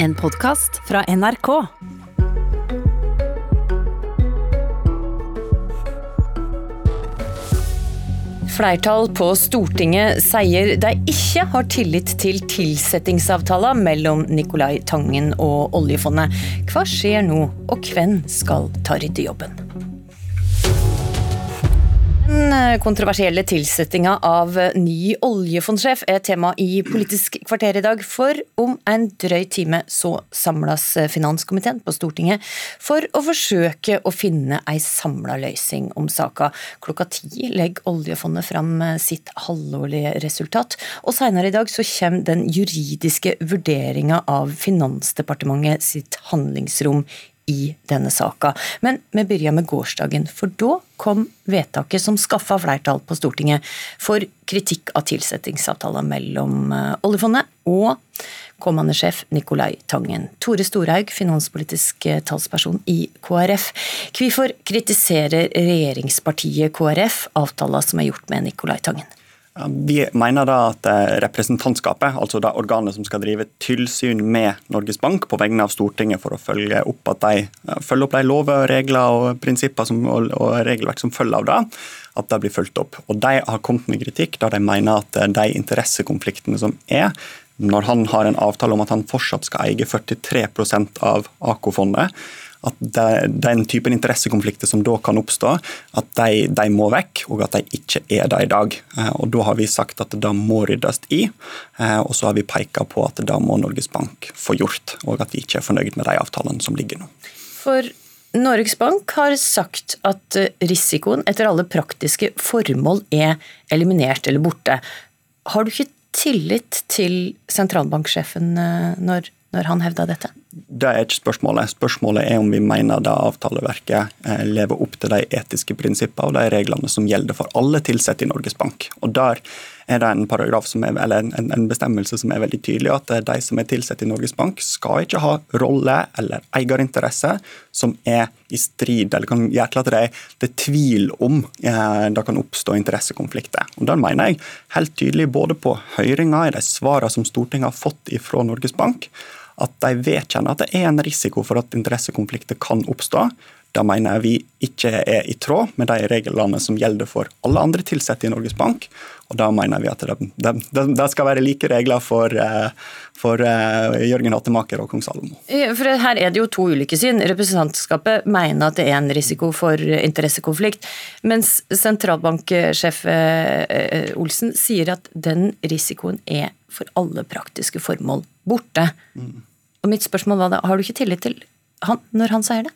En podkast fra NRK. Flertall på Stortinget sier de ikke har tillit til tilsettingsavtalen mellom Nicolai Tangen og oljefondet. Hva skjer nå, og hvem skal ta ryddejobben? Den kontroversielle tilsettinga av ny oljefondsjef er tema i Politisk kvarter i dag, for om en drøy time så samles finanskomiteen på Stortinget for å forsøke å finne ei samla løsning om saka. Klokka ti legger oljefondet fram sitt halvårlige resultat, og seinere i dag så kommer den juridiske vurderinga av Finansdepartementet sitt handlingsrom i denne saka. Men vi begynner med gårsdagen, for da kom vedtaket som skaffa flertall på Stortinget for kritikk av tilsettingsavtalen mellom oljefondet og kommende sjef Nicolai Tangen. Tore Storhaug, finanspolitisk talsperson i KrF. Hvorfor kritiserer regjeringspartiet KrF avtalen som er gjort med Nicolai Tangen? Vi mener da at representantskapet, altså det organet som skal drive tilsyn med Norges Bank på vegne av Stortinget for å følge opp at de følger opp de lover, regler og prinsipper som, og, og regelverk som følger av det, at det blir fulgt opp. Og De har kommet med kritikk da de mener at de interessekonfliktene som er, når han har en avtale om at han fortsatt skal eie 43% av AK-fondet, at de, den typen interessekonflikter som da kan oppstå, at de, de, må vekk, og at de ikke er det i dag. Og Da har vi sagt at det må ryddes i, og så har vi peka på at det må Norges Bank få gjort, og at vi ikke er fornøyd med de avtalene som ligger nå. For Norges Bank har sagt at risikoen etter alle praktiske formål er eliminert eller borte. Har du ikke tillit til sentralbanksjefen når, når han hevder dette? Det er ikke spørsmålet. Spørsmålet er om vi mener det avtaleverket lever opp til de etiske prinsippene og de reglene som gjelder for alle ansatte i Norges Bank. Og Der er det en er, en, en bestemmelse som er veldig tydelig, at de som er ansatt i Norges Bank, skal ikke ha rolle eller eierinteresse som er i strid, eller kan gjøre til at det er tvil om eh, det kan oppstå interessekonflikter. Og Der mener jeg helt tydelig, både på høringa, i de svarene som Stortinget har fått fra Norges Bank, at de vedkjenner at det er en risiko for at interessekonflikter kan oppstå. Det mener jeg vi ikke er i tråd med de reglene som gjelder for alle andre ansatte i Norges Bank. Og da mener vi at det, det, det skal være like regler for, for Jørgen Hattemaker og kong Salomo. For Her er det jo to ulike syn. Representantskapet mener at det er en risiko for interessekonflikt, mens sentralbanksjef Olsen sier at den risikoen er for alle praktiske formål borte. Mm. Og mitt spørsmål var da, Har du ikke tillit til han når han sier det?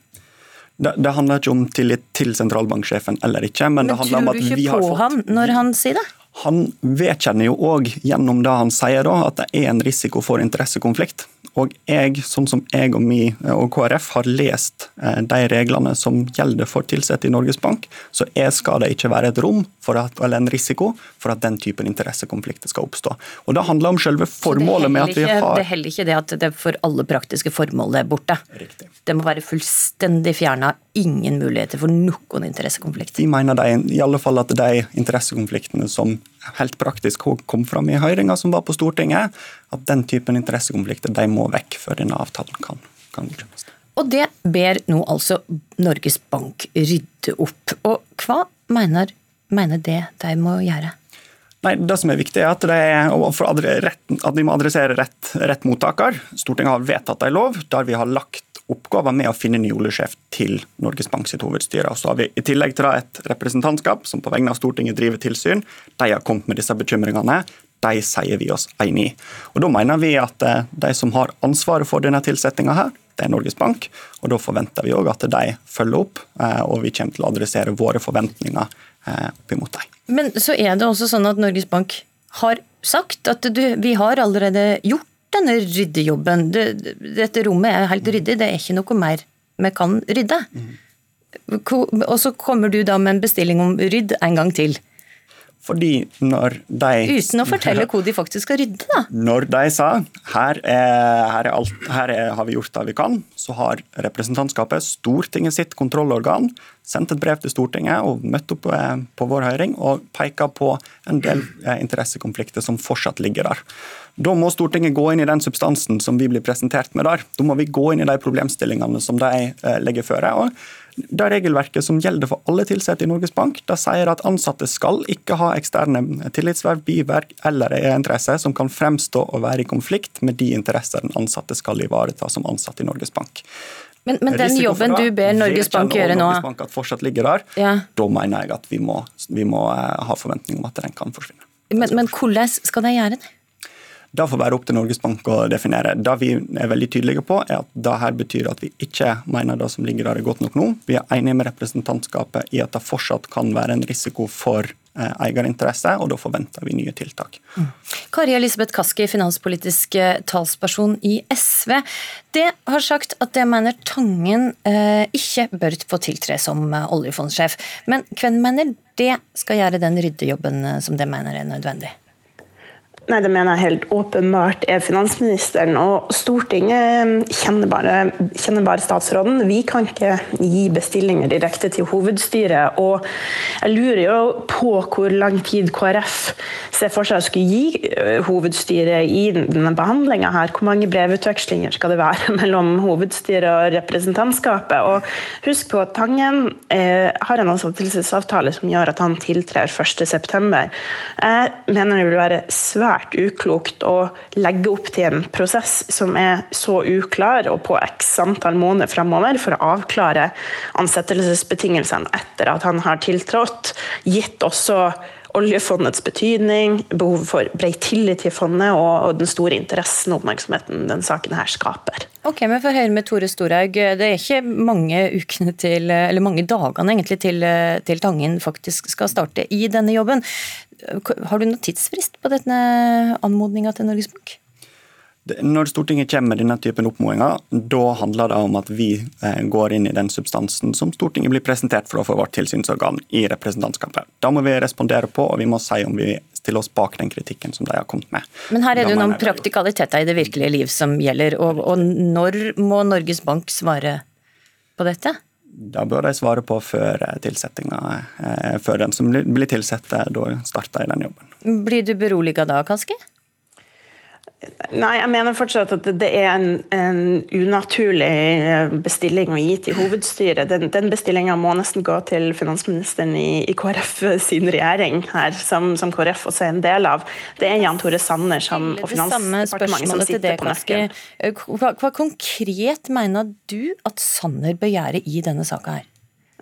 Det, det handler ikke om tillit til sentralbanksjefen eller ikke. Men, men det handler om at vi har fått... Tror du ikke på han når han sier det? Han vedkjenner jo òg gjennom det han sier, da, at det er en risiko for interessekonflikt. Og jeg, sånn som jeg og, mi, og KrF har lest de reglene som gjelder for ansatte i Norges Bank, så skal det ikke være et rom at, eller en risiko for at den typen interessekonflikter skal oppstå. Og Det handler om selve formålet med at vi har Det er heller ikke det at det for alle praktiske formål er borte. Riktig. Det må være fullstendig fjerna. Ingen muligheter for noen interessekonflikt. Vi mener de, i alle fall at de interessekonfliktene som helt praktisk kom fram i høringa som var på Stortinget, at den typen interessekonflikter de må vekk før denne avtalen kan, kan godkjennes. Og det ber nå altså Norges Bank rydde opp. Og hva mener, mener det de må gjøre? Nei, Det som er viktig, er at, er, at de må adressere rett, rett mottaker. Stortinget har vedtatt en lov der vi har lagt oppgaver med å finne ny oljesjef til Norges Bank sitt hovedstyre. Og så har vi i tillegg til det et representantskap som på vegne av Stortinget driver tilsyn. De har kommet med disse bekymringene. De sier vi oss enig i. Og Da mener vi at de som har ansvaret for denne tilsettinga her, det er Norges Bank. Og da forventer vi òg at de følger opp, og vi kommer til å adressere våre forventninger opp imot dem. Men så er det også sånn at Norges Bank har sagt at du, vi har allerede gjort denne ryddejobben. Det, dette rommet er helt ryddig, det er ikke noe mer vi kan rydde. Mm. Og så kommer du da med en bestilling om rydd en gang til. Fordi når de Uten å fortelle hvor de faktisk skal rydde, da. Når de sa her, er, her, er alt, her er, har vi gjort det vi kan, så har representantskapet, Stortinget sitt kontrollorgan, sendt et brev til Stortinget og møtt opp på vår høring og peka på en del interessekonflikter som fortsatt ligger der. Da må Stortinget gå inn i den substansen som vi blir presentert med der. Da må vi gå inn i de problemstillingene som de eh, legger føre. Og det regelverket som gjelder for alle ansatte i Norges Bank, det sier at ansatte skal ikke ha eksterne tillitsverv, biverk eller interesser som kan fremstå å være i konflikt med de interesser den ansatte skal ivareta som ansatt i Norges Bank. Men, men den jobben du ber Norges Bank gjøre nå Norges Bank at fortsatt ligger der, ja. Da mener jeg at vi må, vi må eh, ha forventning om at den kan forsvinne. Men, men hvordan skal de gjøre det? Det får være opp til Norges Bank å definere. Det vi er veldig tydelige på, er at det her betyr at vi ikke mener det som ligger der er godt nok nå. Vi er enige med representantskapet i at det fortsatt kan være en risiko for eh, eierinteresse, og da forventer vi nye tiltak. Mm. Kari Elisabeth Kaski, finanspolitisk eh, talsperson i SV. Det har sagt at det mener Tangen eh, ikke bør få tiltre som eh, oljefondsjef. Men hvem mener det skal gjøre den ryddejobben som det mener er nødvendig? Nei, Det mener jeg helt åpenbart er finansministeren. Og Stortinget kjenner bare, kjenner bare, statsråden. Vi kan ikke gi bestillinger direkte til hovedstyret. Og jeg lurer jo på hvor lang tid KrF ser for seg å skulle gi eh, hovedstyret i denne behandlinga her. Hvor mange brevutvekslinger skal det være mellom hovedstyret og representantskapet? Og husk på at Tangen eh, har en ansettelsesavtale som gjør at han tiltrer 1.9. Jeg mener det vil være svært svært uklokt å legge opp til en prosess som er så uklar og på x antall måneder fremover for å avklare ansettelsesbetingelsene etter at han har tiltrådt, gitt også oljefondets betydning, behovet for bred tillit til fondet og, den store interessen og oppmerksomheten den saken her skaper. Ok, men for høre med Tore Storhaug, Det er ikke mange ukene til, eller mange dagene egentlig til, til Tangen faktisk skal starte i denne jobben. Har du noen tidsfrist på denne anmodninga til Norges Bank? Når Stortinget kommer med denne typen oppmodinger, da handler det om at vi eh, går inn i den substansen som Stortinget blir presentert for for vårt tilsynsorgan i representantskapet. Da må vi respondere på, og vi må si om vi stiller oss bak den kritikken som de har kommet med. Men her er det jo noen praktikaliteter i det virkelige liv som gjelder, og, og når må Norges Bank svare på dette? Da bør de svare på før tilsettinga. Eh, før den som blir tilsatt, da starter i den jobben. Blir du beroliga da, Kaski? Nei, jeg mener fortsatt at det er en, en unaturlig eh, bestilling å gi til hovedstyret. Den, den bestillinga må nesten gå til finansministeren i, i, KrF sin regjering, her, som, som, KrF også er en del av. Det er Jan Tore Sanner som, og Finansdepartementet som sitter på nøkkelen. Hva, hva konkret mener du at Sanner bør gjøre i denne saka her?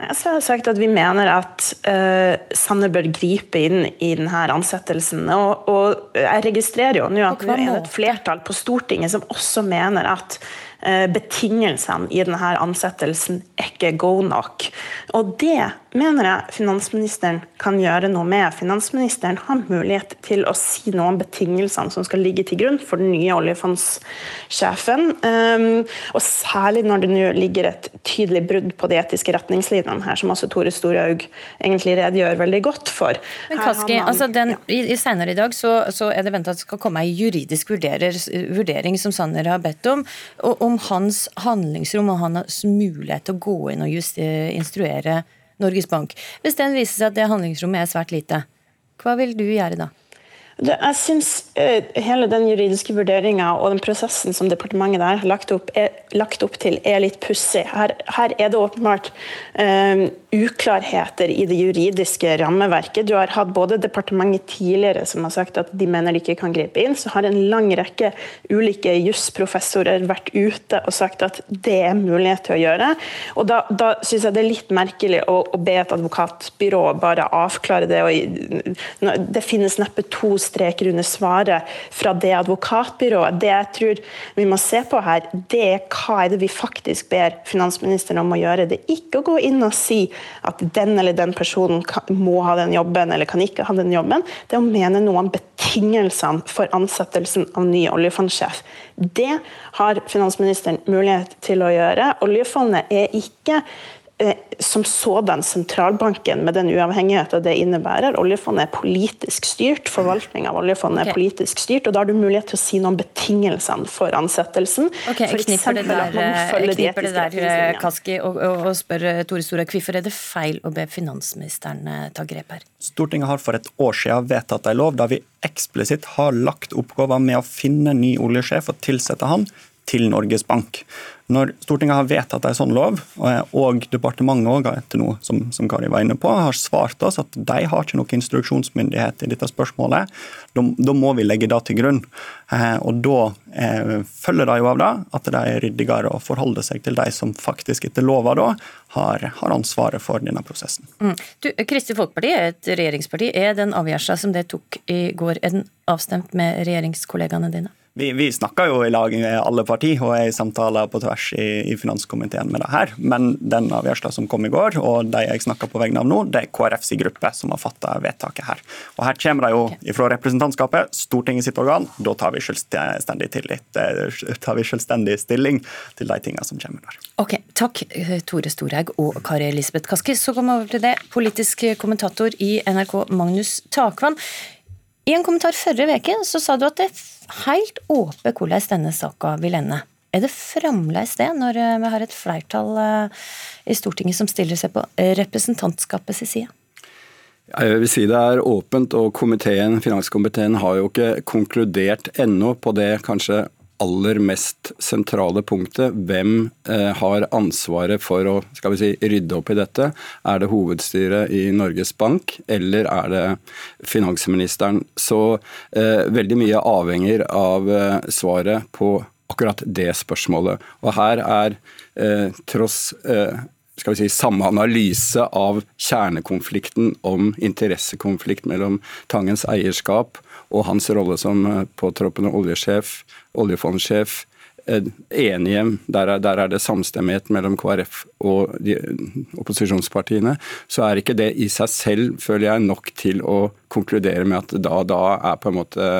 Jeg har sagt at Vi mener at uh, Sanner bør gripe inn i denne ansettelsen. Og, og jeg registrerer jo nå at det er et flertall på Stortinget som også mener at betingelsene i denne ansettelsen er ikke gode nok. Og Det mener jeg finansministeren kan gjøre noe med. Finansministeren har mulighet til å si noe om betingelsene som skal ligge til grunn for den nye oljefondssjefen. Um, og særlig når det nå ligger et tydelig brudd på de etiske retningslinjene her, som også Tore Storhaug egentlig redegjør veldig godt for. Men Kaski, altså den, ja. i Senere i dag så, så er det ventet at det skal komme ei juridisk vurderer, vurdering som Sanner har bedt om, og om hans handlingsrom og hans mulighet til å gå inn og just, instruere Norges Bank. Hvis den viser seg at det handlingsrommet er svært lite, hva vil du gjøre da? Jeg syns uh, hele den juridiske vurderinga og den prosessen som departementet der har lagt opp, er, lagt opp til, er litt pussig. Her, her, er det åpenbart uh, uklarheter i det juridiske rammeverket. Du har hatt både departementet tidligere som har sagt at de mener de ikke kan gripe inn, så har en lang rekke ulike jusprofessorer vært ute og sagt at det er mulighet til å gjøre. Og Da, da syns jeg det er litt merkelig å, å be et advokatbyrå bare avklare det. Og, det finnes neppe to streker under svaret fra det advokatbyrået. Det jeg tror vi må se på her, det er hva er det vi faktisk ber finansministeren om å gjøre. Det er ikke å gå inn og si at den eller den personen må ha den jobben eller kan ikke ha den jobben. Det er å mene noe om betingelsene for ansettelsen av ny oljefondsjef. Det har finansministeren mulighet til å gjøre. Oljefondet er ikke som sådan sentralbanken med den uavhengigheten det innebærer. Oljefondet er politisk styrt, forvaltning av oljefondet okay. er politisk styrt, og da har du mulighet til å si noe om betingelsene for ansettelsen. Ok, Jeg knipper det der, knipper det der eh, Kaski, og, og, og spør eh, Tore Stora, hvorfor er det feil å be finansministeren ta grep her? Stortinget har for et år siden vedtatt en lov der vi eksplisitt har lagt oppgaven med å finne ny oljesjef og tilsette han til Norges Bank. Når Stortinget har vedtatt en sånn lov, og departementet også, etter noe som, som, Kari var inne på, har svart oss at de har ikke noen instruksjonsmyndighet i dette spørsmålet, da må vi legge det til grunn. Eh, og Da eh, følger det jo av det at det er ryddigere å forholde seg til de som faktisk etter lova da har, har ansvaret for denne prosessen. Mm. Du, Kristelig Folkeparti er et regjeringsparti. Er den avgjørelsen som det tok i går, er den avstemt med regjeringskollegaene dine? Vi, vi snakker jo i lag med alle partier og er i samtaler på tvers i, i finanskomiteen med det her. Men den avgjørelsen som kom i går, og de jeg snakker på vegne av nå, det er KrFs gruppe som har fatta vedtaket her. Og Her kommer det jo fra representantskapet, Stortinget sitt organ. Da tar vi selvstendig, tillit, eh, tar vi selvstendig stilling til de tingene som kommer der. Ok, Takk Tore Storhaug og Kari Elisabeth Kaski. Så kommer vi over til det. Politisk kommentator i NRK Magnus Takvann. I en kommentar forrige uke sa du at det er helt åpent hvordan denne saka vil ende. Er det fremdeles det, når eh, vi har et flertall eh, i Stortinget som stiller seg på representantskapets side? Jeg vil si det er åpent, og komiteen, finanskomiteen har jo ikke konkludert ennå på det kanskje aller mest sentrale punktet. Hvem eh, har ansvaret for å skal vi si, rydde opp i dette? Er det hovedstyret i Norges Bank, eller er det finansministeren? Så eh, veldig mye avhenger av eh, svaret på akkurat det spørsmålet. Og her er eh, tross eh, skal vi si, samme analyse av kjernekonflikten om interessekonflikt mellom Tangens eierskap og hans rolle som eh, påtroppende oljesjef, oljefondsjef, eh, enige. Der er, der er, det samstemmighet mellom KrF og de opposisjonspartiene. Så er ikke det i seg selv, føler jeg, nok til å konkludere med at da, da er på en måte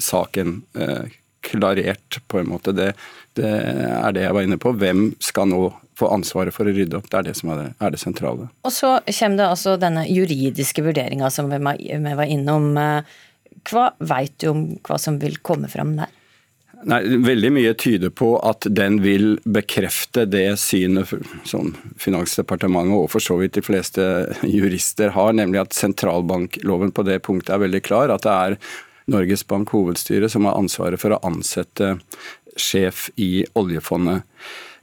saken eh, klarert, på en måte. Det, det er det jeg var inne på. Hvem skal nå få ansvaret for å rydde opp. Det er det som er det, er det sentrale. Og så kommer det altså denne juridiske vurderinga som vi var innom. Hva veit du om hva som vil komme fram der? Nei, Veldig mye tyder på at den vil bekrefte det synet som Finansdepartementet og for så vidt de fleste jurister har, nemlig at sentralbankloven på det punktet er veldig klar. At det er Norges Bank hovedstyre som har ansvaret for å ansette sjef i oljefondet.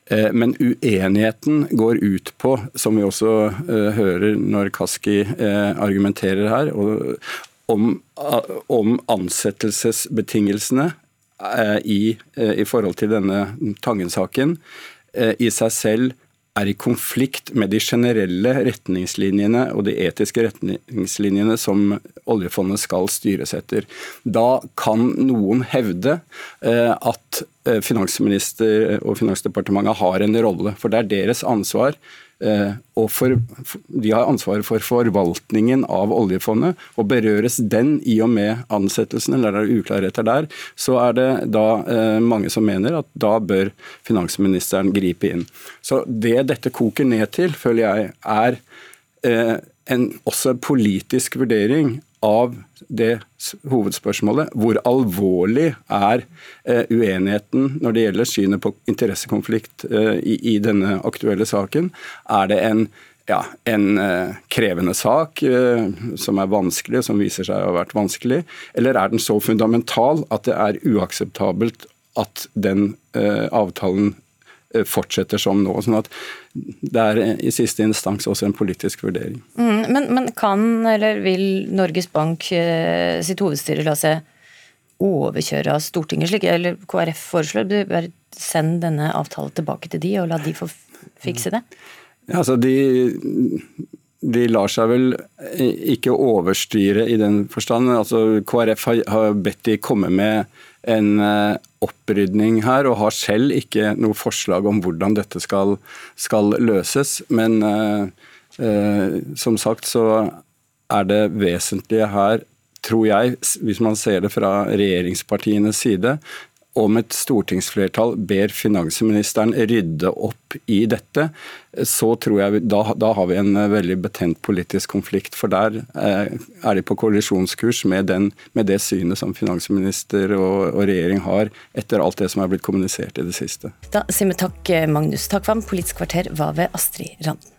Eh, men uenigheten går ut på, som vi også eh, hører når Kaski eh, argumenterer her, om, ansettelsesbetingelsene i, i, forhold til denne Tangen-saken i seg selv er i konflikt med de generelle retningslinjene og de etiske retningslinjene som oljefondet skal styres etter. Da kan noen hevde at finansminister og Finansdepartementet har en rolle, for det er deres ansvar Eh, og for, De har ansvaret for forvaltningen av oljefondet. og Berøres den i og med ansettelsen, eller er det uklarheter der, så er det da eh, mange som mener at da bør finansministeren gripe inn. Så Det dette koker ned til, føler jeg, er eh, en også politisk vurdering av det hovedspørsmålet. Hvor alvorlig er eh, uenigheten når det gjelder synet på interessekonflikt eh, i, i denne aktuelle saken? Er det en ja, en eh, krevende sak eh, som er vanskelig, som viser seg å ha vært vanskelig? Eller er den så fundamental at det er uakseptabelt at den eh, avtalen fortsetter som nå. sånn at Det er i siste instans også en politisk vurdering. Mm, men, men, kan eller vil Norges Bank eh, sitt hovedstyre la seg overkjøre av Stortinget, slik eller KrF foreslår? Bare Send denne avtalen tilbake til de, og la de få fikse det? Ja, altså de, de lar seg vel ikke overstyre i den forstand. Altså, KrF har, har bedt de komme med en eh, opprydning her, og har selv ikke noe forslag om hvordan dette skal, skal løses. Men eh, eh, som sagt så er det vesentlige her, tror jeg, hvis man ser det fra regjeringspartienes side, om et stortingsflertall ber finansministeren rydde opp i dette, så tror jeg da, da har vi en eh, veldig betent politisk konflikt. For der eh, er de på kollisjonskurs med, den, med, det synet som finansminister og, og, regjering har, etter alt det som er blitt kommunisert i det siste. Da sier vi takk, Magnus Takvam. Politisk kvarter var ved Astrid Randen.